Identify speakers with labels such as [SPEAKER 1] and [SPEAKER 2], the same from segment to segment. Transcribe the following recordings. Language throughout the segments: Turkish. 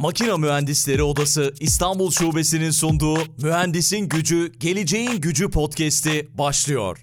[SPEAKER 1] Makina Mühendisleri Odası İstanbul Şubesi'nin sunduğu Mühendisin Gücü, Geleceğin Gücü podcast'i başlıyor.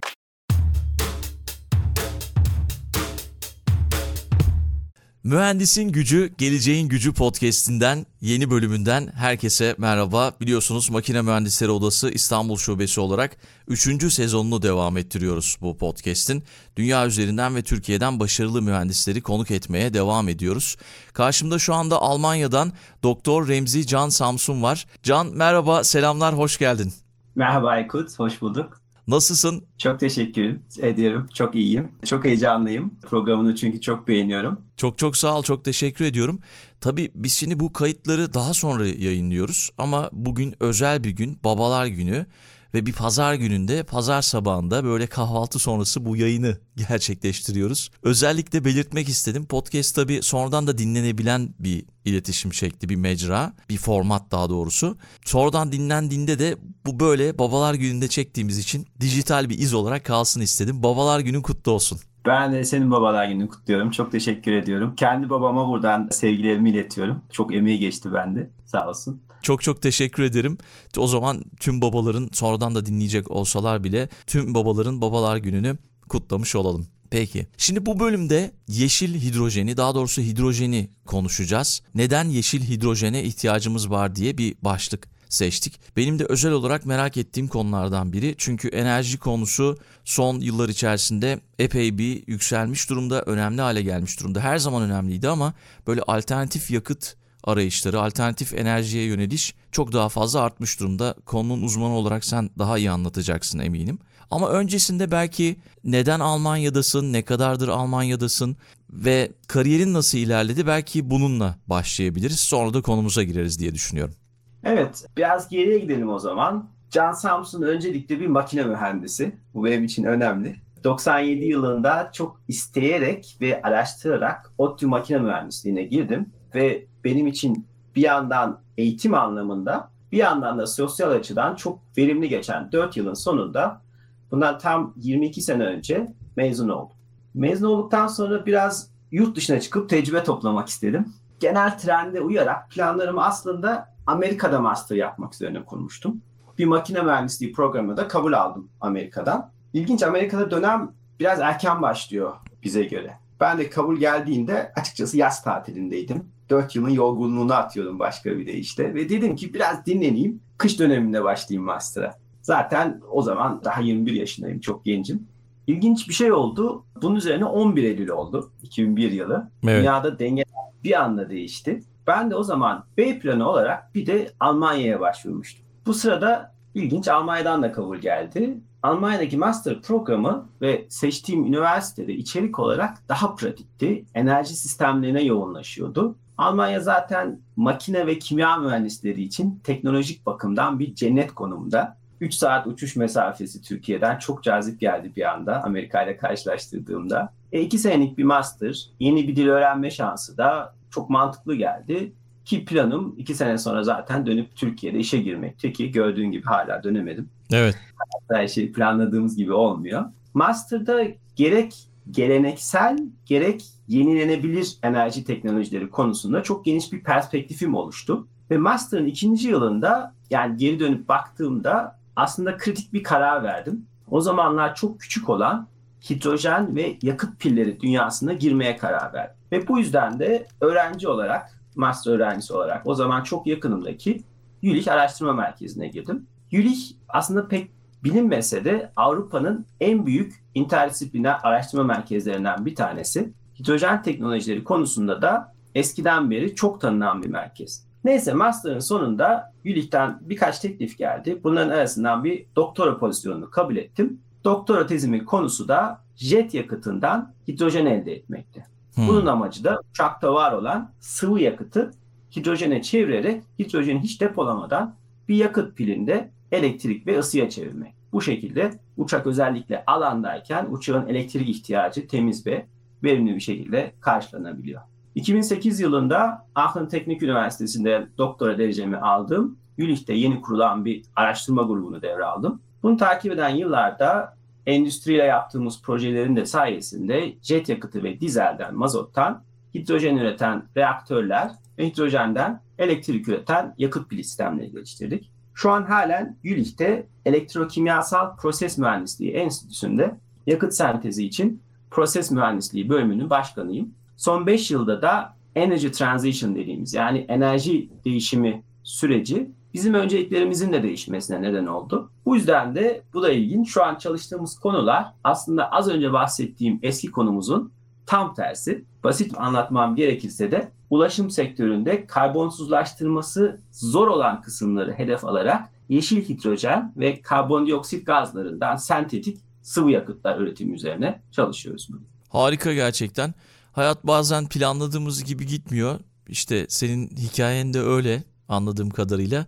[SPEAKER 1] Mühendisin Gücü, Geleceğin Gücü podcast'inden yeni bölümünden herkese merhaba. Biliyorsunuz Makine Mühendisleri Odası İstanbul Şubesi olarak 3. sezonunu devam ettiriyoruz bu podcast'in. Dünya üzerinden ve Türkiye'den başarılı mühendisleri konuk etmeye devam ediyoruz. Karşımda şu anda Almanya'dan Doktor Remzi Can Samsun var. Can merhaba, selamlar, hoş geldin.
[SPEAKER 2] Merhaba Aykut, hoş bulduk.
[SPEAKER 1] Nasılsın?
[SPEAKER 2] Çok teşekkür ediyorum. Çok iyiyim. Çok heyecanlıyım. Programını çünkü çok beğeniyorum.
[SPEAKER 1] Çok çok sağ ol. Çok teşekkür ediyorum. Tabii biz şimdi bu kayıtları daha sonra yayınlıyoruz ama bugün özel bir gün, Babalar Günü ve bir pazar gününde pazar sabahında böyle kahvaltı sonrası bu yayını gerçekleştiriyoruz. Özellikle belirtmek istedim. Podcast tabii sonradan da dinlenebilen bir iletişim şekli, bir mecra, bir format daha doğrusu. Sonradan dinlendiğinde de bu böyle babalar gününde çektiğimiz için dijital bir iz olarak kalsın istedim. Babalar günün kutlu olsun.
[SPEAKER 2] Ben de senin babalar gününü kutluyorum. Çok teşekkür ediyorum. Kendi babama buradan sevgilerimi iletiyorum. Çok emeği geçti bende. Sağ olsun.
[SPEAKER 1] Çok çok teşekkür ederim. O zaman tüm babaların sonradan da dinleyecek olsalar bile tüm babaların babalar gününü kutlamış olalım. Peki. Şimdi bu bölümde yeşil hidrojeni, daha doğrusu hidrojeni konuşacağız. Neden yeşil hidrojene ihtiyacımız var diye bir başlık seçtik. Benim de özel olarak merak ettiğim konulardan biri. Çünkü enerji konusu son yıllar içerisinde epey bir yükselmiş durumda, önemli hale gelmiş durumda. Her zaman önemliydi ama böyle alternatif yakıt arayışları, alternatif enerjiye yöneliş çok daha fazla artmış durumda. Konunun uzmanı olarak sen daha iyi anlatacaksın eminim. Ama öncesinde belki neden Almanya'dasın, ne kadardır Almanya'dasın ve kariyerin nasıl ilerledi belki bununla başlayabiliriz. Sonra da konumuza gireriz diye düşünüyorum.
[SPEAKER 2] Evet, biraz geriye gidelim o zaman. Can Samsun öncelikle bir makine mühendisi. Bu benim için önemli. 97 yılında çok isteyerek ve araştırarak ODTÜ makine mühendisliğine girdim ve benim için bir yandan eğitim anlamında bir yandan da sosyal açıdan çok verimli geçen 4 yılın sonunda bundan tam 22 sene önce mezun oldum. Mezun olduktan sonra biraz yurt dışına çıkıp tecrübe toplamak istedim. Genel trende uyarak planlarımı aslında Amerika'da master yapmak üzerine kurmuştum. Bir makine mühendisliği programına da kabul aldım Amerika'dan. İlginç Amerika'da dönem biraz erken başlıyor bize göre. Ben de kabul geldiğinde açıkçası yaz tatilindeydim. 4 yılın yorgunluğunu atıyordum başka bir de işte. Ve dedim ki biraz dinleneyim. Kış döneminde başlayayım master'a. Zaten o zaman daha 21 yaşındayım. Çok gencim. İlginç bir şey oldu. Bunun üzerine 11 Eylül oldu. 2001 yılı. Evet. Dünyada denge bir anda değişti. Ben de o zaman B planı olarak bir de Almanya'ya başvurmuştum. Bu sırada ilginç Almanya'dan da kabul geldi. Almanya'daki master programı ve seçtiğim üniversitede içerik olarak daha pratikti. Enerji sistemlerine yoğunlaşıyordu. Almanya zaten makine ve kimya mühendisleri için teknolojik bakımdan bir cennet konumda. 3 saat uçuş mesafesi Türkiye'den çok cazip geldi bir anda Amerika ile karşılaştırdığımda. E, iki senelik bir master, yeni bir dil öğrenme şansı da çok mantıklı geldi. Ki planım iki sene sonra zaten dönüp Türkiye'de işe girmekti ki gördüğün gibi hala dönemedim.
[SPEAKER 1] Evet.
[SPEAKER 2] Her şey planladığımız gibi olmuyor. Master'da gerek geleneksel gerek yenilenebilir enerji teknolojileri konusunda çok geniş bir perspektifim oluştu. Ve master'ın ikinci yılında yani geri dönüp baktığımda aslında kritik bir karar verdim. O zamanlar çok küçük olan hidrojen ve yakıt pilleri dünyasına girmeye karar verdim. Ve bu yüzden de öğrenci olarak, master öğrencisi olarak o zaman çok yakınımdaki Jülich Araştırma Merkezi'ne girdim. Jülich aslında pek bilinmese de Avrupa'nın en büyük interdisipliner araştırma merkezlerinden bir tanesi. Hidrojen teknolojileri konusunda da eskiden beri çok tanınan bir merkez. Neyse master'ın sonunda Jülich'ten birkaç teklif geldi. Bunların arasından bir doktora pozisyonunu kabul ettim. Doktora tezimin konusu da jet yakıtından hidrojen elde etmekti. Hmm. Bunun amacı da uçakta var olan sıvı yakıtı hidrojene çevirerek hidrojeni hiç depolamadan bir yakıt pilinde elektrik ve ısıya çevirmek. Bu şekilde uçak özellikle alandayken uçağın elektrik ihtiyacı temiz ve verimli bir şekilde karşılanabiliyor. 2008 yılında Aachen Teknik Üniversitesi'nde doktora derecemi aldım. Jülich'te yeni kurulan bir araştırma grubunu devraldım. Bunu takip eden yıllarda endüstriyle yaptığımız projelerin de sayesinde jet yakıtı ve dizelden, mazottan hidrojen üreten reaktörler ve hidrojenden elektrik üreten yakıt pili sistemleri geliştirdik. Şu an halen Jülich'te elektrokimyasal proses mühendisliği enstitüsünde yakıt sentezi için proses mühendisliği bölümünün başkanıyım. Son 5 yılda da energy transition dediğimiz yani enerji değişimi süreci bizim önceliklerimizin de değişmesine neden oldu. Bu yüzden de bu da ilginç. Şu an çalıştığımız konular aslında az önce bahsettiğim eski konumuzun tam tersi. Basit anlatmam gerekirse de ulaşım sektöründe karbonsuzlaştırması zor olan kısımları hedef alarak yeşil hidrojen ve karbondioksit gazlarından sentetik sıvı yakıtlar üretimi üzerine çalışıyoruz.
[SPEAKER 1] Harika gerçekten. Hayat bazen planladığımız gibi gitmiyor. İşte senin hikayen de öyle anladığım kadarıyla.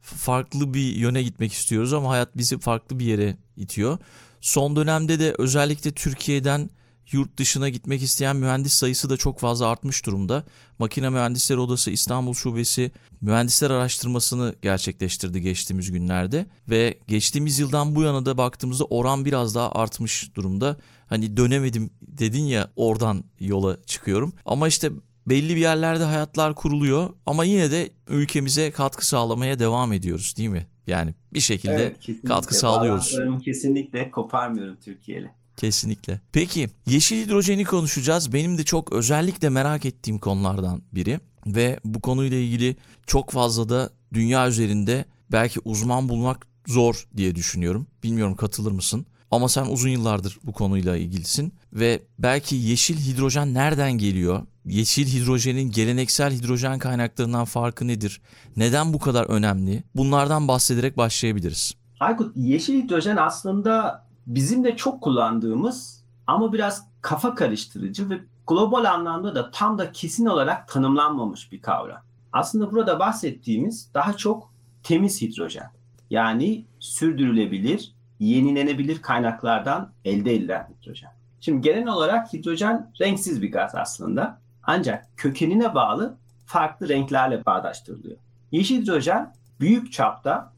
[SPEAKER 1] Farklı bir yöne gitmek istiyoruz ama hayat bizi farklı bir yere itiyor. Son dönemde de özellikle Türkiye'den yurt dışına gitmek isteyen mühendis sayısı da çok fazla artmış durumda. Makine Mühendisleri Odası İstanbul Şubesi mühendisler araştırmasını gerçekleştirdi geçtiğimiz günlerde ve geçtiğimiz yıldan bu yana da baktığımızda oran biraz daha artmış durumda. Hani dönemedim dedin ya oradan yola çıkıyorum. Ama işte belli bir yerlerde hayatlar kuruluyor ama yine de ülkemize katkı sağlamaya devam ediyoruz değil mi? Yani bir şekilde evet, katkı sağlıyoruz.
[SPEAKER 2] Kesinlikle koparmıyorum Türkiye'yle.
[SPEAKER 1] Kesinlikle. Peki yeşil hidrojeni konuşacağız. Benim de çok özellikle merak ettiğim konulardan biri ve bu konuyla ilgili çok fazla da dünya üzerinde belki uzman bulmak zor diye düşünüyorum. Bilmiyorum katılır mısın? Ama sen uzun yıllardır bu konuyla ilgilisin ve belki yeşil hidrojen nereden geliyor? Yeşil hidrojenin geleneksel hidrojen kaynaklarından farkı nedir? Neden bu kadar önemli? Bunlardan bahsederek başlayabiliriz.
[SPEAKER 2] Aykut, yeşil hidrojen aslında bizim de çok kullandığımız ama biraz kafa karıştırıcı ve global anlamda da tam da kesin olarak tanımlanmamış bir kavram. Aslında burada bahsettiğimiz daha çok temiz hidrojen. Yani sürdürülebilir, yenilenebilir kaynaklardan elde edilen hidrojen. Şimdi genel olarak hidrojen renksiz bir gaz aslında. Ancak kökenine bağlı farklı renklerle bağdaştırılıyor. Yeşil hidrojen büyük çapta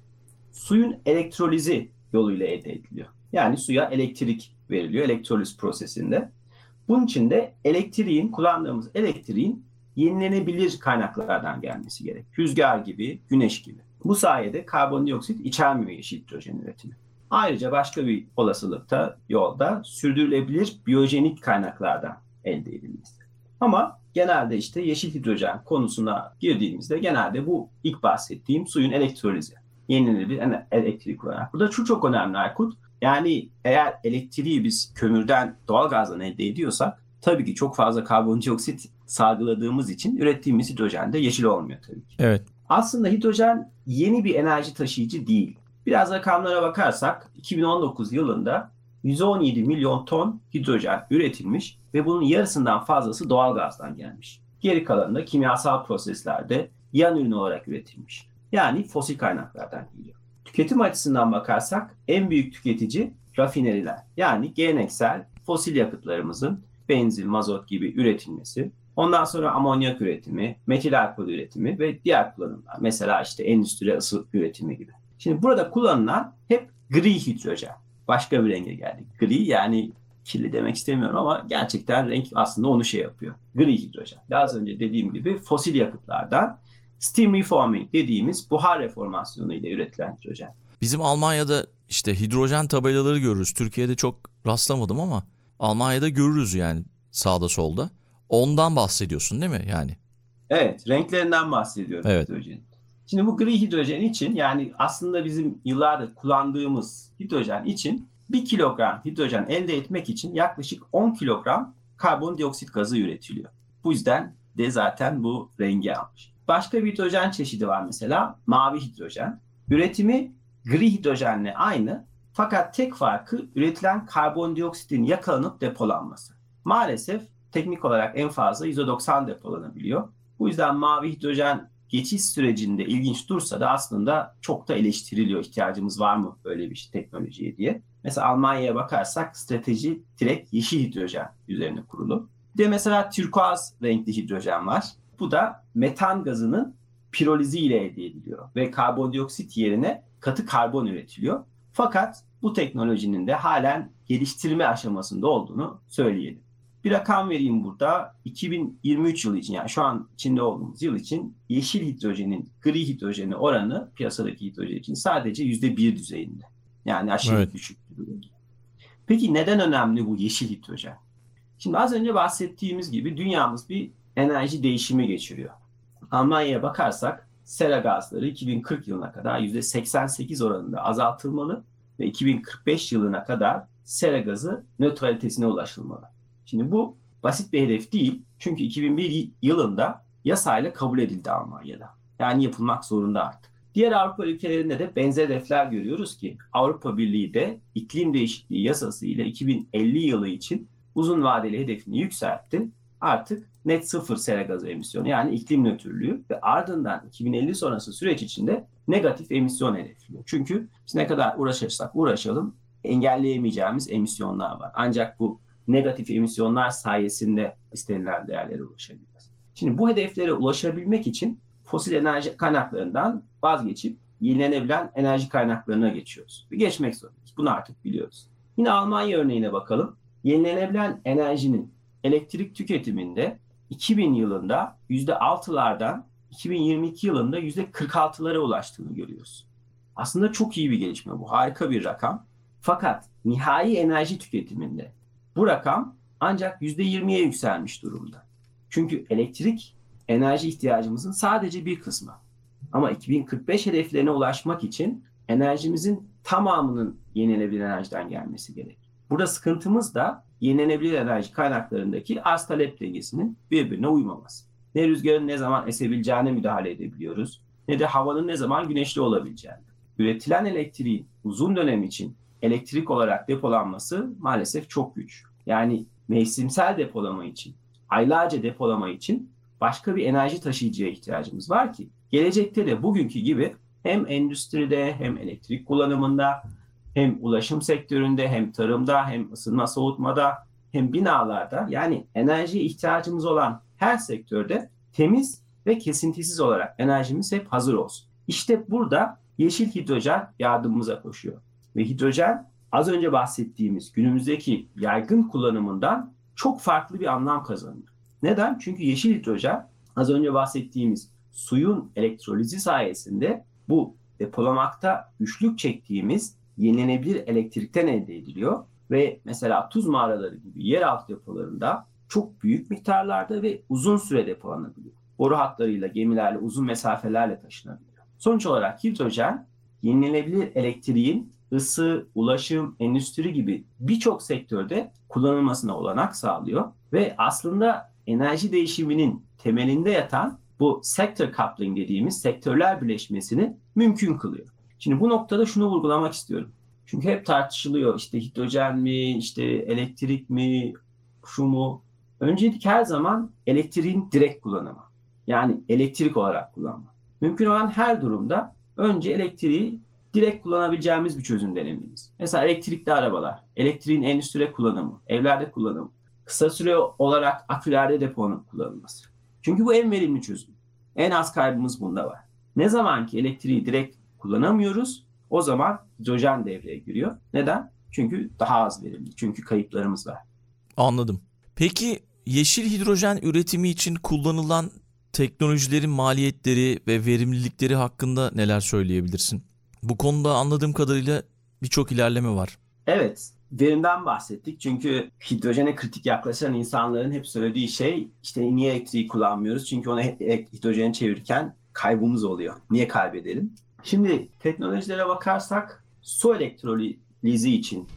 [SPEAKER 2] suyun elektrolizi yoluyla elde ediliyor. Yani suya elektrik veriliyor elektroliz prosesinde. Bunun için de elektriğin, kullandığımız elektriğin yenilenebilir kaynaklardan gelmesi gerek. Rüzgar gibi, güneş gibi. Bu sayede karbondioksit içermiyor yeşil hidrojen üretimi. Ayrıca başka bir olasılıkta yolda sürdürülebilir biyojenik kaynaklardan elde edilmesi. Ama genelde işte yeşil hidrojen konusuna girdiğimizde genelde bu ilk bahsettiğim suyun elektrolizi. Yenilenebilir elektrik olarak. Burada şu çok önemli Aykut. Yani eğer elektriği biz kömürden, doğal gazdan elde ediyorsak tabii ki çok fazla karbondioksit salgıladığımız için ürettiğimiz hidrojen de yeşil olmuyor tabii ki.
[SPEAKER 1] Evet.
[SPEAKER 2] Aslında hidrojen yeni bir enerji taşıyıcı değil. Biraz rakamlara bakarsak 2019 yılında 117 milyon ton hidrojen üretilmiş ve bunun yarısından fazlası doğal gazdan gelmiş. Geri kalanı da kimyasal proseslerde yan ürün olarak üretilmiş. Yani fosil kaynaklardan geliyor. Tüketim açısından bakarsak en büyük tüketici rafineriler. Yani geleneksel fosil yakıtlarımızın benzin, mazot gibi üretilmesi. Ondan sonra amonyak üretimi, metil alkol üretimi ve diğer kullanımlar. Mesela işte endüstri ısı üretimi gibi. Şimdi burada kullanılan hep gri hidrojen. Başka bir renge geldik. Gri yani kirli demek istemiyorum ama gerçekten renk aslında onu şey yapıyor. Gri hidrojen. Daha önce dediğim gibi fosil yakıtlardan steam reforming dediğimiz buhar reformasyonu ile üretilen hidrojen.
[SPEAKER 1] Bizim Almanya'da işte hidrojen tabelaları görürüz. Türkiye'de çok rastlamadım ama Almanya'da görürüz yani sağda solda. Ondan bahsediyorsun değil mi yani?
[SPEAKER 2] Evet, renklerinden bahsediyorum
[SPEAKER 1] evet.
[SPEAKER 2] hidrojenin. Şimdi bu gri hidrojen için yani aslında bizim yıllardır kullandığımız hidrojen için 1 kilogram hidrojen elde etmek için yaklaşık 10 kilogram karbondioksit gazı üretiliyor. Bu yüzden de zaten bu rengi almış. Başka bir hidrojen çeşidi var mesela mavi hidrojen. Üretimi gri hidrojenle aynı fakat tek farkı üretilen karbondioksitin yakalanıp depolanması. Maalesef teknik olarak en fazla %90 depolanabiliyor. Bu yüzden mavi hidrojen geçiş sürecinde ilginç dursa da aslında çok da eleştiriliyor. İhtiyacımız var mı böyle bir teknolojiye diye. Mesela Almanya'ya bakarsak strateji direkt yeşil hidrojen üzerine kurulu. Bir de mesela turkuaz renkli hidrojen var. Bu da metan gazının pirolizi ile elde ediliyor ve karbondioksit yerine katı karbon üretiliyor. Fakat bu teknolojinin de halen geliştirme aşamasında olduğunu söyleyelim. Bir rakam vereyim burada. 2023 yılı için yani şu an içinde olduğumuz yıl için yeşil hidrojenin gri hidrojeni oranı piyasadaki hidrojen için sadece %1 düzeyinde. Yani aşırı
[SPEAKER 1] Evet.
[SPEAKER 2] düşük. Peki neden önemli bu yeşil hidrojen? Şimdi az önce bahsettiğimiz gibi dünyamız bir enerji değişimi geçiriyor. Almanya'ya bakarsak sera gazları 2040 yılına kadar %88 oranında azaltılmalı ve 2045 yılına kadar sera gazı nötralitesine ulaşılmalı. Şimdi bu basit bir hedef değil. Çünkü 2001 yılında yasayla kabul edildi Almanya'da. Yani yapılmak zorunda artık. Diğer Avrupa ülkelerinde de benzer hedefler görüyoruz ki Avrupa Birliği de iklim değişikliği yasası ile 2050 yılı için uzun vadeli hedefini yükseltti. Artık net sıfır sera gazı emisyonu yani iklim nötrlüğü ve ardından 2050 sonrası süreç içinde negatif emisyon hedefliyor. Çünkü biz ne kadar uğraşırsak uğraşalım engelleyemeyeceğimiz emisyonlar var. Ancak bu negatif emisyonlar sayesinde istenilen değerlere ulaşabiliriz. Şimdi bu hedeflere ulaşabilmek için fosil enerji kaynaklarından vazgeçip yenilenebilen enerji kaynaklarına geçiyoruz. Ve geçmek zorundayız. Bunu artık biliyoruz. Yine Almanya örneğine bakalım. Yenilenebilen enerjinin elektrik tüketiminde 2000 yılında %6'lardan 2022 yılında %46'lara ulaştığını görüyoruz. Aslında çok iyi bir gelişme bu. Harika bir rakam. Fakat nihai enerji tüketiminde bu rakam ancak %20'ye yükselmiş durumda. Çünkü elektrik enerji ihtiyacımızın sadece bir kısmı. Ama 2045 hedeflerine ulaşmak için enerjimizin tamamının yenilenebilir enerjiden gelmesi gerek. Burada sıkıntımız da yenilenebilir enerji kaynaklarındaki arz talep dengesinin birbirine uymaması. Ne rüzgarın ne zaman esebileceğine müdahale edebiliyoruz ne de havanın ne zaman güneşli olabileceğine. Üretilen elektriğin uzun dönem için elektrik olarak depolanması maalesef çok güç. Yani mevsimsel depolama için, aylarca depolama için başka bir enerji taşıyıcıya ihtiyacımız var ki gelecekte de bugünkü gibi hem endüstride hem elektrik kullanımında hem ulaşım sektöründe hem tarımda hem ısınma soğutmada hem binalarda yani enerjiye ihtiyacımız olan her sektörde temiz ve kesintisiz olarak enerjimiz hep hazır olsun. İşte burada yeşil hidrojen yardımımıza koşuyor. Ve hidrojen az önce bahsettiğimiz günümüzdeki yaygın kullanımından çok farklı bir anlam kazanıyor. Neden? Çünkü yeşil hidrojen az önce bahsettiğimiz suyun elektrolizi sayesinde bu depolamakta güçlük çektiğimiz yenilenebilir elektrikten elde ediliyor ve mesela tuz mağaraları gibi yeraltı depolarında çok büyük miktarlarda ve uzun süre depolanabiliyor. Boru hatlarıyla, gemilerle, uzun mesafelerle taşınabiliyor. Sonuç olarak hidrojen yenilenebilir elektriğin ısı, ulaşım, endüstri gibi birçok sektörde kullanılmasına olanak sağlıyor ve aslında enerji değişiminin temelinde yatan bu sector coupling dediğimiz sektörler birleşmesini mümkün kılıyor. Şimdi bu noktada şunu vurgulamak istiyorum. Çünkü hep tartışılıyor işte hidrojen mi, işte elektrik mi, şu mu? Öncelik her zaman elektriğin direkt kullanımı. Yani elektrik olarak kullanma. Mümkün olan her durumda önce elektriği direkt kullanabileceğimiz bir çözüm denemeliyiz. Mesela elektrikli arabalar, elektriğin endüstride kullanımı, evlerde kullanımı, kısa süre olarak akülerde depolanıp kullanılması. Çünkü bu en verimli çözüm. En az kaybımız bunda var. Ne zaman ki elektriği direkt kullanamıyoruz o zaman hidrojen devreye giriyor. Neden? Çünkü daha az verimli. Çünkü kayıplarımız var.
[SPEAKER 1] Anladım. Peki yeşil hidrojen üretimi için kullanılan teknolojilerin maliyetleri ve verimlilikleri hakkında neler söyleyebilirsin? Bu konuda anladığım kadarıyla birçok ilerleme var.
[SPEAKER 2] Evet, verimden bahsettik. Çünkü hidrojene kritik yaklaşan insanların hep söylediği şey işte niye elektriği kullanmıyoruz? Çünkü onu hidrojene çevirirken kaybımız oluyor. Niye kaybedelim? Şimdi teknolojilere bakarsak su elektrolizi için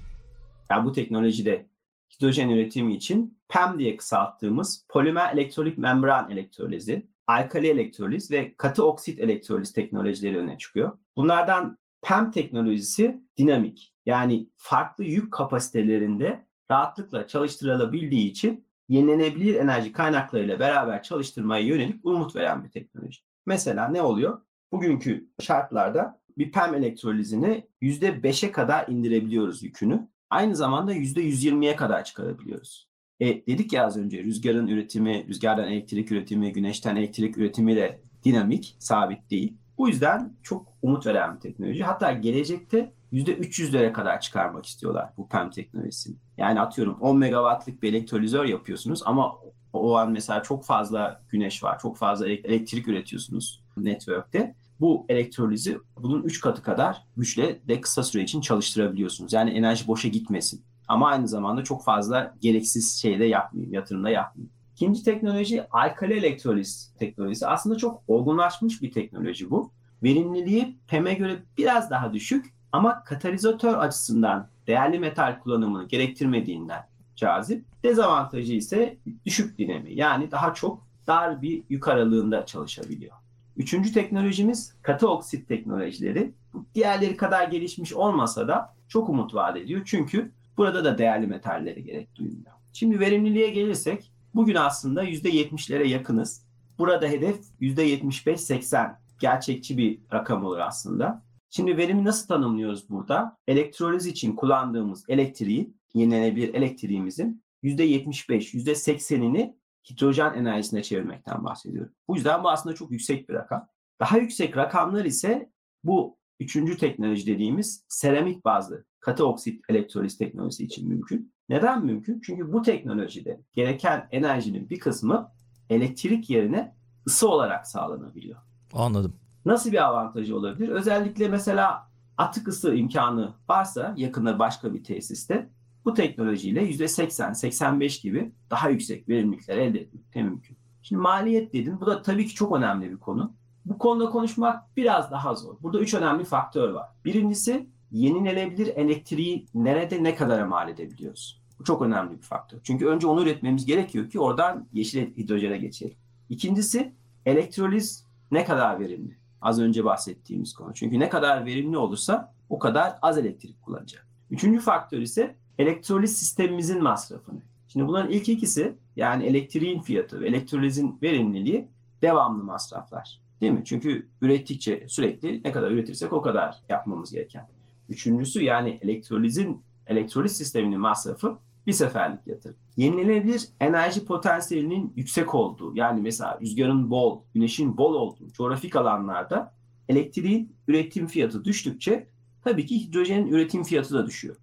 [SPEAKER 2] yani bu teknolojide hidrojen üretimi için PEM diye kısalttığımız polimer elektrolik membran elektrolizi, alkali elektroliz ve katı oksit elektroliz teknolojileri öne çıkıyor. Bunlardan PEM teknolojisi dinamik yani farklı yük kapasitelerinde rahatlıkla çalıştırılabildiği için yenilenebilir enerji kaynaklarıyla beraber çalıştırmaya yönelik umut veren bir teknoloji. Mesela ne oluyor? Bugünkü şartlarda bir PEM elektrolizini %5'e kadar indirebiliyoruz yükünü. Aynı zamanda %120'ye kadar çıkarabiliyoruz. E, dedik ya az önce rüzgarın üretimi, rüzgardan elektrik üretimi, güneşten elektrik üretimi de dinamik, sabit değil. Bu yüzden çok umut veren bir teknoloji. Hatta gelecekte %300'lere kadar çıkarmak istiyorlar bu PEM teknolojisini. Yani atıyorum 10 megawattlık bir elektrolizör yapıyorsunuz ama o an mesela çok fazla güneş var, çok fazla elektrik üretiyorsunuz network'te. Bu elektrolizi bunun 3 katı kadar güçle de kısa süre için çalıştırabiliyorsunuz. Yani enerji boşa gitmesin. Ama aynı zamanda çok fazla gereksiz şeyde yapmayayım, yatırımda yapmayayım. İkinci teknoloji alkali elektroliz teknolojisi. Aslında çok olgunlaşmış bir teknoloji bu. Verimliliği PEM'e göre biraz daha düşük ama katalizatör açısından değerli metal kullanımını gerektirmediğinden cazip. Dezavantajı ise düşük dinami. Yani daha çok dar bir yük aralığında çalışabiliyor. Üçüncü teknolojimiz katı oksit teknolojileri. Diğerleri kadar gelişmiş olmasa da çok umut vaat ediyor. Çünkü burada da değerli metalleri gerek duyuluyor. Şimdi verimliliğe gelirsek bugün aslında %70'lere yakınız. Burada hedef %75-80 gerçekçi bir rakam olur aslında. Şimdi verimi nasıl tanımlıyoruz burada? Elektroliz için kullandığımız elektriği, yenilenebilir elektriğimizin %75, %80'ini hidrojen enerjisine çevirmekten bahsediyorum. Bu yüzden bu aslında çok yüksek bir rakam. Daha yüksek rakamlar ise bu üçüncü teknoloji dediğimiz seramik bazlı katı oksit elektroliz teknolojisi için mümkün. Neden mümkün? Çünkü bu teknolojide gereken enerjinin bir kısmı elektrik yerine ısı olarak sağlanabiliyor.
[SPEAKER 1] Anladım.
[SPEAKER 2] Nasıl bir avantajı olabilir? Özellikle mesela atık ısı imkanı varsa yakında başka bir tesiste bu teknolojiyle %80-85 gibi daha yüksek verimlilikler elde etmek de mümkün. Şimdi maliyet dedim. Bu da tabii ki çok önemli bir konu. Bu konuda konuşmak biraz daha zor. Burada üç önemli faktör var. Birincisi yenilenebilir elektriği nerede ne kadar mal edebiliyoruz? Bu çok önemli bir faktör. Çünkü önce onu üretmemiz gerekiyor ki oradan yeşil hidrojene geçelim. İkincisi elektroliz ne kadar verimli? Az önce bahsettiğimiz konu. Çünkü ne kadar verimli olursa o kadar az elektrik kullanacak. Üçüncü faktör ise elektroliz sistemimizin masrafını. Şimdi bunların ilk ikisi yani elektriğin fiyatı ve elektrolizin verimliliği devamlı masraflar. Değil mi? Çünkü ürettikçe sürekli ne kadar üretirsek o kadar yapmamız gereken. Üçüncüsü yani elektrolizin elektroliz sisteminin masrafı bir seferlik yatırım. Yenilenebilir enerji potansiyelinin yüksek olduğu yani mesela rüzgarın bol, güneşin bol olduğu coğrafik alanlarda elektriğin üretim fiyatı düştükçe tabii ki hidrojenin üretim fiyatı da düşüyor.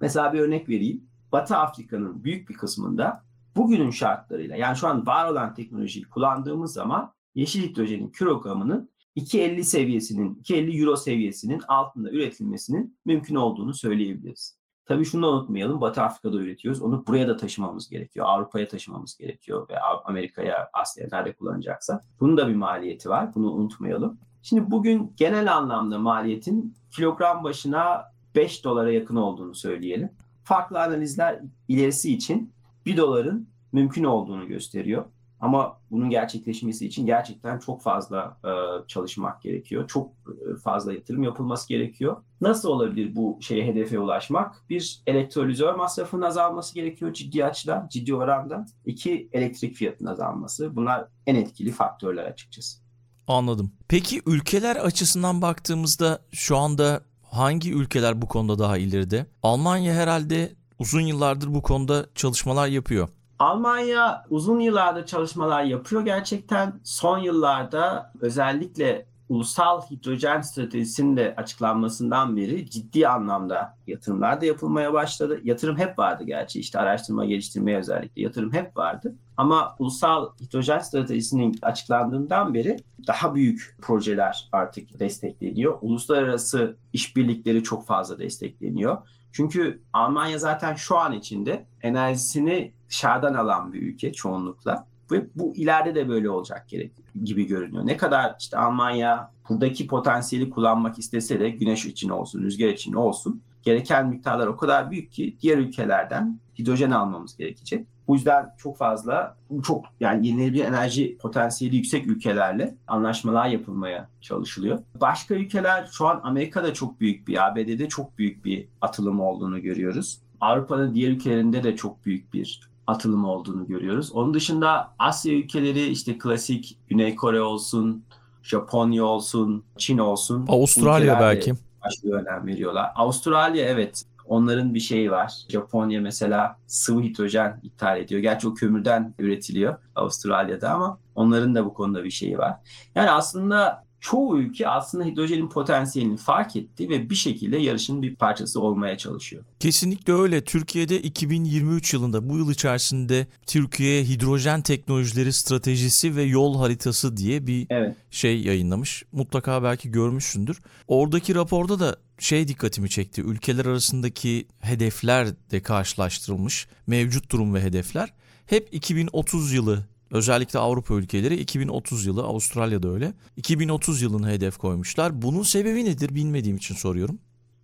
[SPEAKER 2] Mesela bir örnek vereyim. Batı Afrika'nın büyük bir kısmında bugünün şartlarıyla yani şu an var olan teknolojiyi kullandığımız zaman yeşil hidrojenin kilogramının 2.50 seviyesinin, 2.50 euro seviyesinin altında üretilmesinin mümkün olduğunu söyleyebiliriz. Tabii şunu da unutmayalım. Batı Afrika'da üretiyoruz. Onu buraya da taşımamız gerekiyor. Avrupa'ya taşımamız gerekiyor ve Amerika'ya, Asya'ya nerede kullanacaksa. Bunun da bir maliyeti var. Bunu unutmayalım. Şimdi bugün genel anlamda maliyetin kilogram başına 5 dolara yakın olduğunu söyleyelim. Farklı analizler ilerisi için 1 doların mümkün olduğunu gösteriyor. Ama bunun gerçekleşmesi için gerçekten çok fazla e, çalışmak gerekiyor. Çok e, fazla yatırım yapılması gerekiyor. Nasıl olabilir bu şeye hedefe ulaşmak? Bir elektrolizör masrafının azalması gerekiyor ciddi açıdan, ciddi oranda. İki elektrik fiyatının azalması. Bunlar en etkili faktörler açıkçası.
[SPEAKER 1] Anladım. Peki ülkeler açısından baktığımızda şu anda hangi ülkeler bu konuda daha ileride? Almanya herhalde uzun yıllardır bu konuda çalışmalar yapıyor.
[SPEAKER 2] Almanya uzun yıllarda çalışmalar yapıyor gerçekten. Son yıllarda özellikle ulusal hidrojen stratejisinin de açıklanmasından beri ciddi anlamda yatırımlar da yapılmaya başladı. Yatırım hep vardı gerçi işte araştırma geliştirmeye özellikle yatırım hep vardı. Ama ulusal hidrojen stratejisinin açıklandığından beri daha büyük projeler artık destekleniyor. Uluslararası işbirlikleri çok fazla destekleniyor. Çünkü Almanya zaten şu an içinde enerjisini dışarıdan alan bir ülke çoğunlukla. Ve bu ileride de böyle olacak gerek gibi görünüyor. Ne kadar işte Almanya buradaki potansiyeli kullanmak istese de güneş için olsun, rüzgar için olsun gereken miktarlar o kadar büyük ki diğer ülkelerden hidrojen almamız gerekecek. Bu yüzden çok fazla, çok yani yenilenebilir enerji potansiyeli yüksek ülkelerle anlaşmalar yapılmaya çalışılıyor. Başka ülkeler şu an Amerika'da çok büyük bir, ABD'de çok büyük bir atılım olduğunu görüyoruz. Avrupa'nın diğer ülkelerinde de çok büyük bir atılım olduğunu görüyoruz. Onun dışında Asya ülkeleri işte klasik Güney Kore olsun, Japonya olsun, Çin olsun.
[SPEAKER 1] Avustralya belki.
[SPEAKER 2] Başka önem veriyorlar. Avustralya evet onların bir şeyi var. Japonya mesela sıvı hidrojen ithal ediyor. Gerçi o kömürden üretiliyor Avustralya'da ama onların da bu konuda bir şeyi var. Yani aslında çoğu ülke aslında hidrojenin potansiyelini fark etti ve bir şekilde yarışın bir parçası olmaya çalışıyor.
[SPEAKER 1] Kesinlikle öyle. Türkiye'de 2023 yılında bu yıl içerisinde Türkiye Hidrojen Teknolojileri Stratejisi ve Yol Haritası diye bir
[SPEAKER 2] Evet.
[SPEAKER 1] şey yayınlamış. Mutlaka belki görmüşsündür. Oradaki raporda da şey dikkatimi çekti. Ülkeler arasındaki hedefler de karşılaştırılmış. Mevcut durum ve hedefler. Hep 2030 yılı özellikle Avrupa ülkeleri 2030 yılı Avustralya'da öyle. 2030 yılını hedef koymuşlar. Bunun sebebi nedir bilmediğim için soruyorum.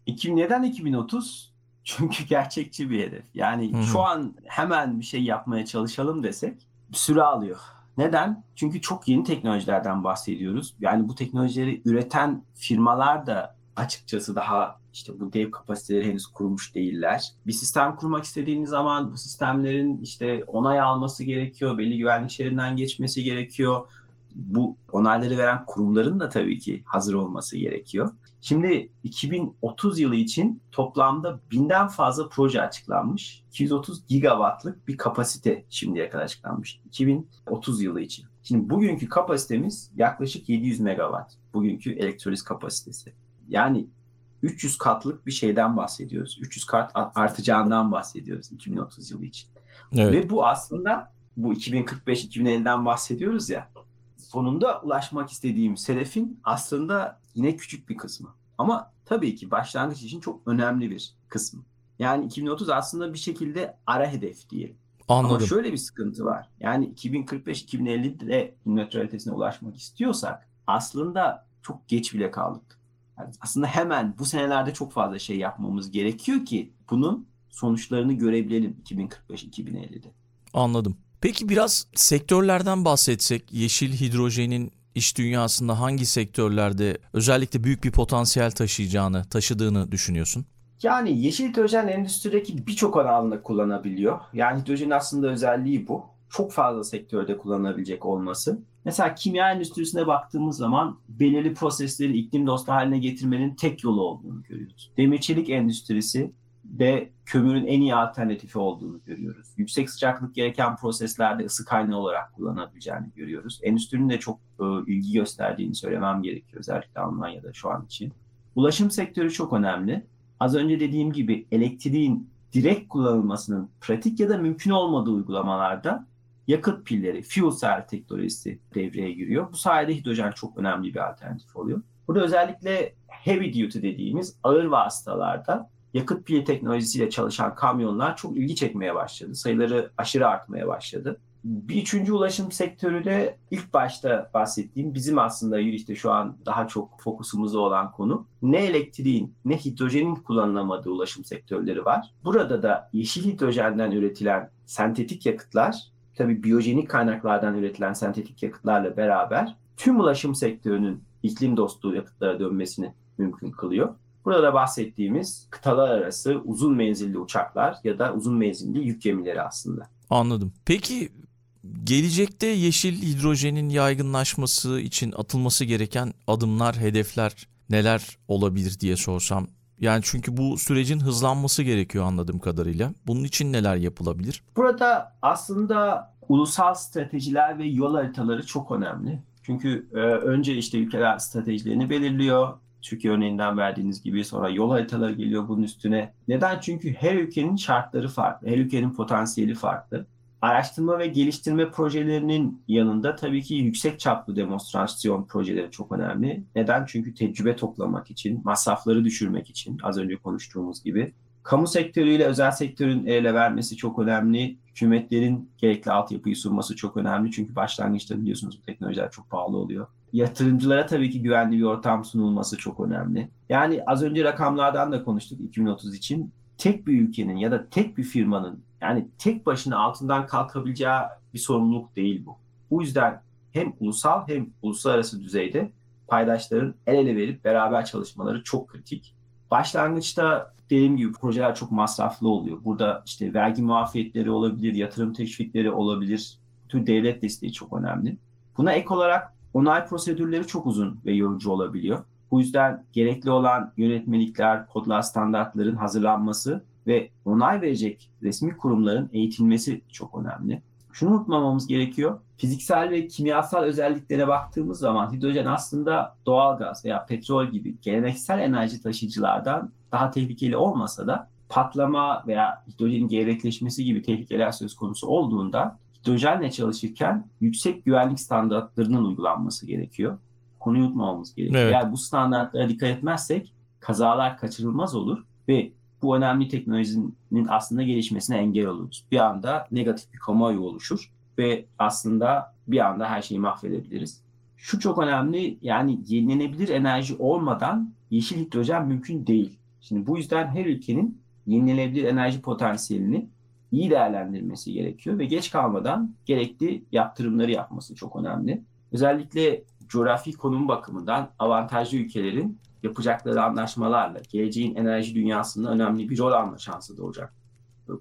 [SPEAKER 2] İki- neden 2030? Çünkü gerçekçi bir hedef. Yani
[SPEAKER 1] Hı hı.
[SPEAKER 2] şu an hemen bir şey yapmaya çalışalım desek süre alıyor. Neden? Çünkü çok yeni teknolojilerden bahsediyoruz. Yani bu teknolojileri üreten firmalar da açıkçası daha işte bu dev kapasiteleri henüz kurmuş değiller. Bir sistem kurmak istediğiniz zaman bu sistemlerin işte onay alması gerekiyor, belli güvenlik şeridinden geçmesi gerekiyor. Bu onayları veren kurumların da tabii ki hazır olması gerekiyor. Şimdi 2030 yılı için toplamda binden fazla proje açıklanmış. 230 gigawattlık bir kapasite şimdiye kadar açıklanmış. 2030 yılı için. Şimdi bugünkü kapasitemiz yaklaşık 700 megawatt. Bugünkü elektroliz kapasitesi. Yani 300 katlık bir şeyden bahsediyoruz. 300 kat artacağından bahsediyoruz 2030 yılı için.
[SPEAKER 1] Evet.
[SPEAKER 2] Ve bu aslında bu 2045-2050'den bahsediyoruz ya. Sonunda ulaşmak istediğimiz hedefin aslında yine küçük bir kısmı. Ama tabii ki başlangıç için çok önemli bir kısmı. Yani 2030 aslında bir şekilde ara hedef diyelim.
[SPEAKER 1] Anladım.
[SPEAKER 2] Ama şöyle bir sıkıntı var. Yani 2045-2050'de nötralitesine ulaşmak istiyorsak aslında çok geç bile kaldık. Aslında hemen bu senelerde çok fazla şey yapmamız gerekiyor ki bunun sonuçlarını görebilelim 2045-2050'de.
[SPEAKER 1] Anladım. Peki biraz sektörlerden bahsetsek, yeşil hidrojenin iş dünyasında hangi sektörlerde özellikle büyük bir potansiyel taşıyacağını, taşıdığını düşünüyorsun?
[SPEAKER 2] Yani yeşil hidrojen endüstrideki birçok alanda kullanabiliyor. Yani hidrojenin aslında özelliği bu. Çok fazla sektörde kullanılabilecek olması. Mesela kimya endüstrisine baktığımız zaman belirli prosesleri iklim dostu haline getirmenin tek yolu olduğunu görüyoruz. Demir çelik endüstrisi de kömürün en iyi alternatifi olduğunu görüyoruz. Yüksek sıcaklık gereken proseslerde ısı kaynağı olarak kullanabileceğini görüyoruz. Endüstrinin de çok e, ilgi gösterdiğini söylemem gerekiyor özellikle Almanya'da şu an için. Ulaşım sektörü çok önemli. Az önce dediğim gibi elektriğin direkt kullanılmasının pratik ya da mümkün olmadığı uygulamalarda yakıt pilleri, fuel cell teknolojisi devreye giriyor. Bu sayede hidrojen çok önemli bir alternatif oluyor. Burada özellikle heavy duty dediğimiz ağır vasıtalarda yakıt pili teknolojisiyle çalışan kamyonlar çok ilgi çekmeye başladı. Sayıları aşırı artmaya başladı. Bir üçüncü ulaşım sektörü de ilk başta bahsettiğim bizim aslında işte şu an daha çok fokusumuzda olan konu ne elektriğin ne hidrojenin kullanılamadığı ulaşım sektörleri var. Burada da yeşil hidrojenden üretilen sentetik yakıtlar tabii biyojenik kaynaklardan üretilen sentetik yakıtlarla beraber tüm ulaşım sektörünün iklim dostu yakıtlara dönmesini mümkün kılıyor. Burada da bahsettiğimiz kıtalar arası uzun menzilli uçaklar ya da uzun menzilli yük gemileri aslında.
[SPEAKER 1] Anladım. Peki gelecekte yeşil hidrojenin yaygınlaşması için atılması gereken adımlar, hedefler neler olabilir diye sorsam. Yani çünkü bu sürecin hızlanması gerekiyor anladığım kadarıyla. Bunun için neler yapılabilir?
[SPEAKER 2] Burada aslında ulusal stratejiler ve yol haritaları çok önemli. Çünkü e, önce işte ülkeler stratejilerini belirliyor. Türkiye örneğinden verdiğiniz gibi sonra yol haritaları geliyor bunun üstüne. Neden? Çünkü her ülkenin şartları farklı, her ülkenin potansiyeli farklı. Araştırma ve geliştirme projelerinin yanında tabii ki yüksek çaplı demonstrasyon projeleri çok önemli. Neden? Çünkü tecrübe toplamak için, masrafları düşürmek için az önce konuştuğumuz gibi. Kamu sektörüyle özel sektörün el ele vermesi çok önemli. Hükümetlerin gerekli altyapıyı sunması çok önemli. Çünkü başlangıçta biliyorsunuz bu teknolojiler çok pahalı oluyor. Yatırımcılara tabii ki güvenli bir ortam sunulması çok önemli. Yani az önce rakamlardan da konuştuk 2030 için. Tek bir ülkenin ya da tek bir firmanın yani tek başına altından kalkabileceği bir sorumluluk değil bu. Bu yüzden hem ulusal hem uluslararası düzeyde paydaşların el ele verip beraber çalışmaları çok kritik. Başlangıçta dediğim gibi projeler çok masraflı oluyor. Burada işte vergi muafiyetleri olabilir, yatırım teşvikleri olabilir. Tüm devlet desteği çok önemli. Buna ek olarak onay prosedürleri çok uzun ve yorucu olabiliyor. Bu yüzden gerekli olan yönetmelikler, kodlar, standartların hazırlanması ve onay verecek resmi kurumların eğitilmesi çok önemli. şunu unutmamamız gerekiyor. Fiziksel ve kimyasal özelliklere baktığımız zaman hidrojen aslında doğal gaz veya petrol gibi geleneksel enerji taşıyıcılardan daha tehlikeli olmasa da patlama veya hidrojenin gevrekleşmesi gibi tehlikeler söz konusu olduğunda hidrojenle çalışırken yüksek güvenlik standartlarının uygulanması gerekiyor. Konuyu unutmamamız gerekiyor.
[SPEAKER 1] Evet.
[SPEAKER 2] Eğer bu standartlara dikkat etmezsek kazalar kaçırılmaz olur ve bu önemli teknolojinin aslında gelişmesine engel oluruz. Bir anda negatif bir kamuoyu oluşur ve aslında bir anda her şeyi mahvedebiliriz. Şu çok önemli yani yenilenebilir enerji olmadan yeşil hidrojen mümkün değil. Şimdi bu yüzden her ülkenin yenilenebilir enerji potansiyelini iyi değerlendirmesi gerekiyor ve geç kalmadan gerekli yaptırımları yapması çok önemli. Özellikle coğrafi konum bakımından avantajlı ülkelerin yapacakları anlaşmalarla geleceğin enerji dünyasında önemli bir rol alma şansı doğacak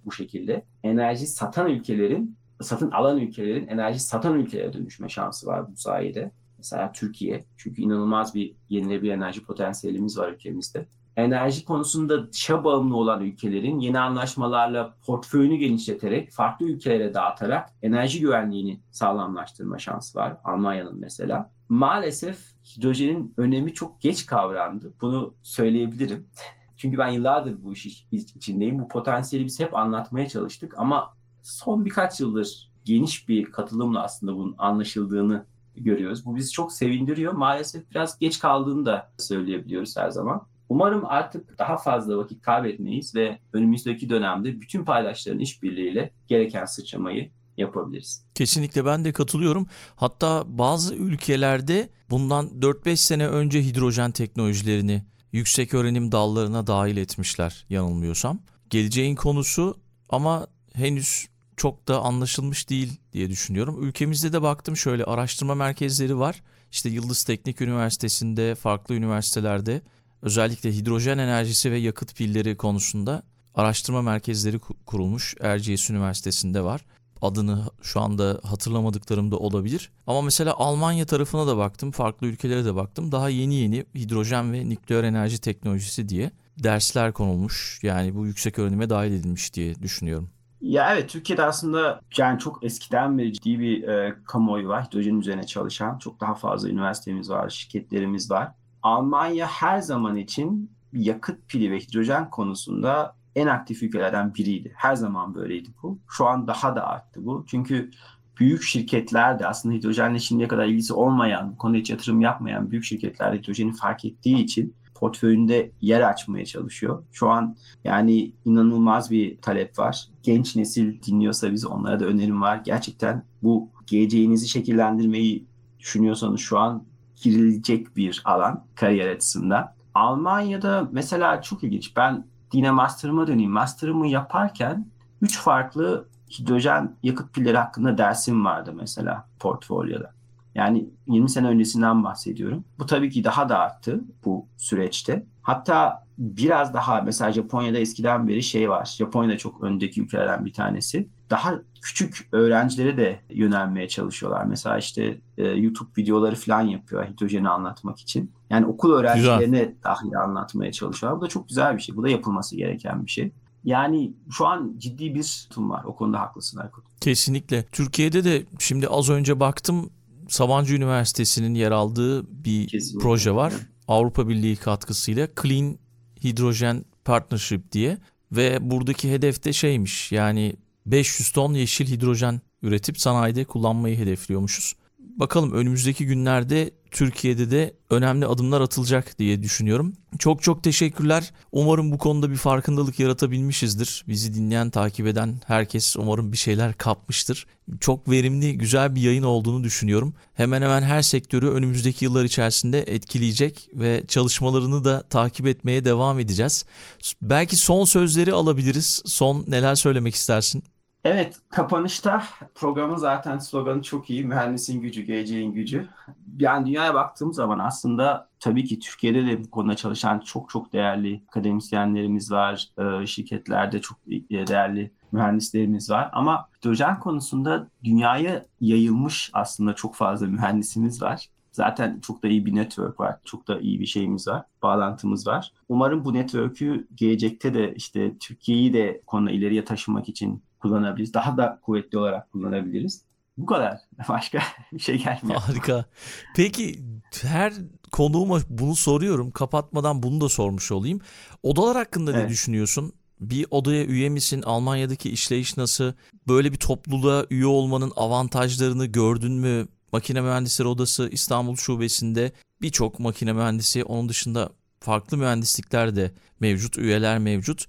[SPEAKER 2] bu şekilde. Enerji satan ülkelerin, satın alan ülkelerin enerji satan ülkelere dönüşme şansı var bu sayede. Mesela Türkiye. Çünkü inanılmaz bir yenilenebilir enerji potansiyelimiz var ülkemizde. Enerji konusunda dışa bağımlı olan ülkelerin yeni anlaşmalarla portföyünü genişleterek, farklı ülkelere dağıtarak enerji güvenliğini sağlamlaştırma şansı var. Almanya'nın mesela. Maalesef hidrojenin önemi çok geç kavrandı. Bunu söyleyebilirim. Çünkü ben yıllardır bu iş içindeyim. Bu potansiyeli biz hep anlatmaya çalıştık ama son birkaç yıldır geniş bir katılımla aslında bunun anlaşıldığını görüyoruz. Bu bizi çok sevindiriyor. Maalesef biraz geç kaldığını da söyleyebiliyoruz her zaman. Umarım artık daha fazla vakit kaybetmeyiz ve önümüzdeki dönemde bütün paydaşların işbirliğiyle gereken sıçramayı yapabiliriz.
[SPEAKER 1] Kesinlikle ben de katılıyorum. Hatta bazı ülkelerde bundan 4-5 sene önce hidrojen teknolojilerini yüksek öğrenim dallarına dahil etmişler yanılmıyorsam. Geleceğin konusu ama henüz çok da anlaşılmış değil diye düşünüyorum. Ülkemizde de baktım şöyle araştırma merkezleri var. İşte Yıldız Teknik Üniversitesi'nde, farklı üniversitelerde özellikle hidrojen enerjisi ve yakıt pilleri konusunda araştırma merkezleri kurulmuş. Erciyes Üniversitesi'nde var. Adını şu anda hatırlamadıklarım da olabilir. Ama mesela Almanya tarafına da baktım, farklı ülkelere de baktım. Daha yeni yeni hidrojen ve nükleer enerji teknolojisi diye dersler konulmuş. Yani bu yüksek öğrenime dahil edilmiş diye düşünüyorum.
[SPEAKER 2] Ya evet Türkiye'de aslında yani çok eskiden beri ciddi bir e, kamuoyu var. Hidrojen üzerine çalışan çok daha fazla üniversitemiz var, şirketlerimiz var. Almanya her zaman için yakıt pili ve hidrojen konusunda en aktif ülkelerden biriydi. Her zaman böyleydi bu. Şu an daha da arttı bu. Çünkü büyük şirketler de aslında hidrojenle şimdiye kadar ilgisi olmayan, bu konuda hiç yatırım yapmayan büyük şirketler hidrojeni fark ettiği için portföyünde yer açmaya çalışıyor. Şu an yani inanılmaz bir talep var. Genç nesil dinliyorsa biz onlara da önerim var. Gerçekten bu geleceğinizi şekillendirmeyi düşünüyorsanız şu an girilecek bir alan kariyer açısından. Almanya'da mesela çok ilginç. Ben yine master'ıma döneyim. Master'ımı yaparken 3 farklı hidrojen yakıt pilleri hakkında dersim vardı mesela portfolyoda. Yani 20 sene öncesinden bahsediyorum. Bu tabii ki daha da arttı bu süreçte. Hatta biraz daha mesela Japonya'da eskiden beri şey var. Japonya'da çok öndeki ülkelerden bir tanesi. Daha küçük öğrencilere de yönelmeye çalışıyorlar. Mesela işte e, YouTube videoları falan yapıyor hidrojeni anlatmak için. Yani okul öğrencilerine güzel. dahi anlatmaya çalışıyorlar. Bu da çok güzel bir şey. Bu da yapılması gereken bir şey. Yani şu an ciddi bir tutum var. O konuda haklısın Aykut.
[SPEAKER 1] Kesinlikle. Türkiye'de de şimdi az önce baktım Sabancı Üniversitesi'nin yer aldığı bir Kesinlikle. proje var. Avrupa Birliği katkısıyla Clean Hydrogen Partnership diye ve buradaki hedef de şeymiş yani 500 ton yeşil hidrojen üretip sanayide kullanmayı hedefliyormuşuz. Bakalım önümüzdeki günlerde Türkiye'de de önemli adımlar atılacak diye düşünüyorum. Çok çok teşekkürler. Umarım bu konuda bir farkındalık yaratabilmişizdir. Bizi dinleyen, takip eden herkes umarım bir şeyler kapmıştır. Çok verimli, güzel bir yayın olduğunu düşünüyorum. Hemen hemen her sektörü önümüzdeki yıllar içerisinde etkileyecek ve çalışmalarını da takip etmeye devam edeceğiz. Belki son sözleri alabiliriz. Son neler söylemek istersin?
[SPEAKER 2] Evet, kapanışta programın zaten sloganı çok iyi. Mühendisin gücü, geleceğin gücü. Yani dünyaya baktığım zaman aslında tabii ki Türkiye'de de bu konuda çalışan çok çok değerli akademisyenlerimiz var. Şirketlerde çok değerli mühendislerimiz var. Ama hidrojen konusunda dünyaya yayılmış aslında çok fazla mühendisimiz var. Zaten çok da iyi bir network var. Çok da iyi bir şeyimiz var. Bağlantımız var. Umarım bu network'ü gelecekte de işte Türkiye'yi de konu ileriye taşımak için kullanabiliriz. Daha da kuvvetli olarak kullanabiliriz. Bu kadar. Başka bir şey gelmiyor.
[SPEAKER 1] Harika. Peki her konuğuma bunu soruyorum. Kapatmadan bunu da sormuş olayım. Odalar hakkında
[SPEAKER 2] Evet.
[SPEAKER 1] ne düşünüyorsun? Bir odaya üye misin? Almanya'daki işleyiş nasıl? Böyle bir topluluğa üye olmanın avantajlarını gördün mü? Makine Mühendisleri Odası İstanbul Şubesi'nde birçok makine mühendisi, onun dışında farklı mühendislikler de mevcut, üyeler mevcut.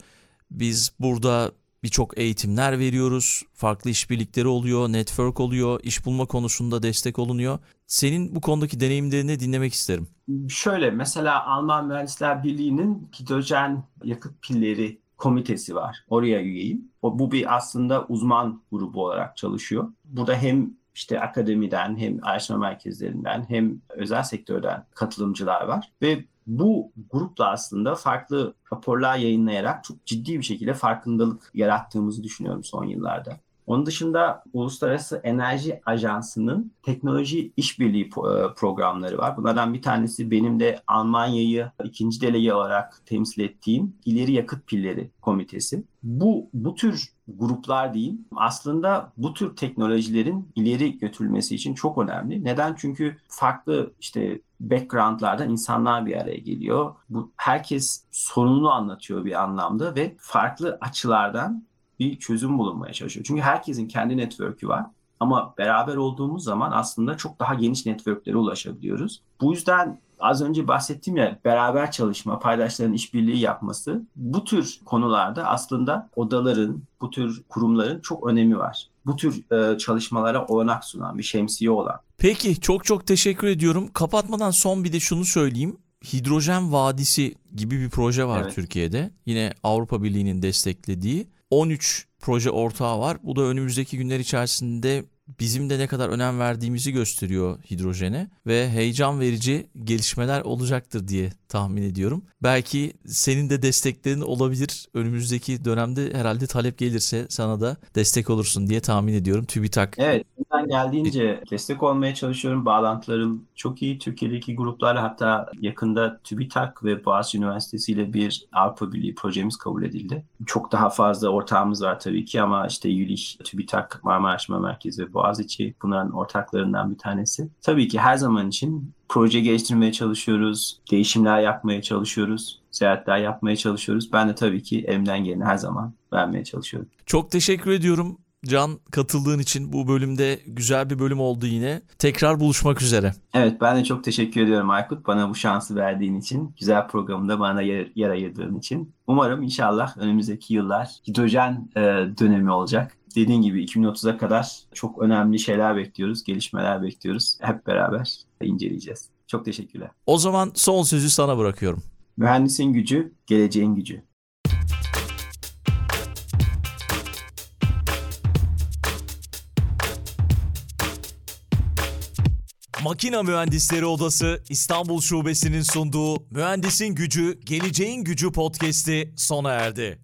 [SPEAKER 1] Biz burada birçok eğitimler veriyoruz. Farklı işbirlikleri oluyor, network oluyor, iş bulma konusunda destek olunuyor. Senin bu konudaki deneyimlerini dinlemek isterim.
[SPEAKER 2] Şöyle mesela Alman Mühendisler Birliği'nin hidrojen yakıt pilleri komitesi var. Oraya üyeyim. O, bu bir aslında uzman grubu olarak çalışıyor. Burada hem işte akademiden hem araştırma merkezlerinden hem özel sektörden katılımcılar var ve bu grupla aslında farklı raporlar yayınlayarak çok ciddi bir şekilde farkındalık yarattığımızı düşünüyorum son yıllarda. Onun dışında Uluslararası Enerji Ajansı'nın teknoloji işbirliği e, programları var. Bunlardan bir tanesi benim de Almanya'yı ikinci delege olarak temsil ettiğim İleri Yakıt Pilleri Komitesi. Bu, bu tür gruplar diyeyim aslında bu tür teknolojilerin ileri götürülmesi için çok önemli. Neden? Çünkü farklı işte backgroundlardan insanlar bir araya geliyor. Bu herkes sorununu anlatıyor bir anlamda ve farklı açılardan bir çözüm bulunmaya çalışıyor. Çünkü herkesin kendi network'ü var. Ama beraber olduğumuz zaman aslında çok daha geniş networklere ulaşabiliyoruz. Bu yüzden az önce bahsettiğim ya beraber çalışma, paydaşların işbirliği yapması bu tür konularda aslında odaların, bu tür kurumların çok önemi var. Bu tür e, çalışmalara olanak sunan, bir şemsiye olan.
[SPEAKER 1] Peki çok çok teşekkür ediyorum. Kapatmadan son bir de şunu söyleyeyim. Hidrojen Vadisi gibi bir proje var
[SPEAKER 2] Evet.
[SPEAKER 1] Türkiye'de. Yine Avrupa Birliği'nin desteklediği 13 proje ortağı var. Bu da önümüzdeki günler içerisinde bizim de ne kadar önem verdiğimizi gösteriyor hidrojene ve heyecan verici gelişmeler olacaktır diye tahmin ediyorum. Belki senin de desteklerin olabilir. Önümüzdeki dönemde herhalde talep gelirse sana da destek olursun diye tahmin ediyorum. TÜBİTAK
[SPEAKER 2] Evet, elimden geldiğince destek olmaya çalışıyorum. Bağlantılarım çok iyi. Türkiye'deki gruplarla hatta yakında TÜBİTAK ve Boğaziçi Üniversitesi ile bir Avrupa Birliği projemiz kabul edildi. Çok daha fazla ortağımız var tabii ki ama işte YÜLİH, TÜBİTAK, Marmara Araştırma Merkezi ve Boğaziçi bunların ortaklarından bir tanesi. Tabii ki her zaman için proje geliştirmeye çalışıyoruz, değişimler yapmaya çalışıyoruz, seyahatler yapmaya çalışıyoruz. Ben de tabii ki elimden geleni her zaman vermeye çalışıyorum.
[SPEAKER 1] Çok teşekkür ediyorum Can katıldığın için bu bölümde güzel bir bölüm oldu yine. Tekrar buluşmak üzere.
[SPEAKER 2] Evet ben de çok teşekkür ediyorum Aykut bana bu şansı verdiğin için. Güzel programda bana yer, yer ayırdığın için. Umarım inşallah önümüzdeki yıllar hidrojen e, dönemi olacak. Dediğin gibi 2030'a kadar çok önemli şeyler bekliyoruz, gelişmeler bekliyoruz. Hep beraber inceleyeceğiz. Çok teşekkürler.
[SPEAKER 1] O zaman son sözü sana bırakıyorum.
[SPEAKER 2] Mühendisin gücü, geleceğin gücü.
[SPEAKER 1] Makina Mühendisleri Odası İstanbul Şubesi'nin sunduğu Mühendisin Gücü, Geleceğin Gücü podcast'i sona erdi.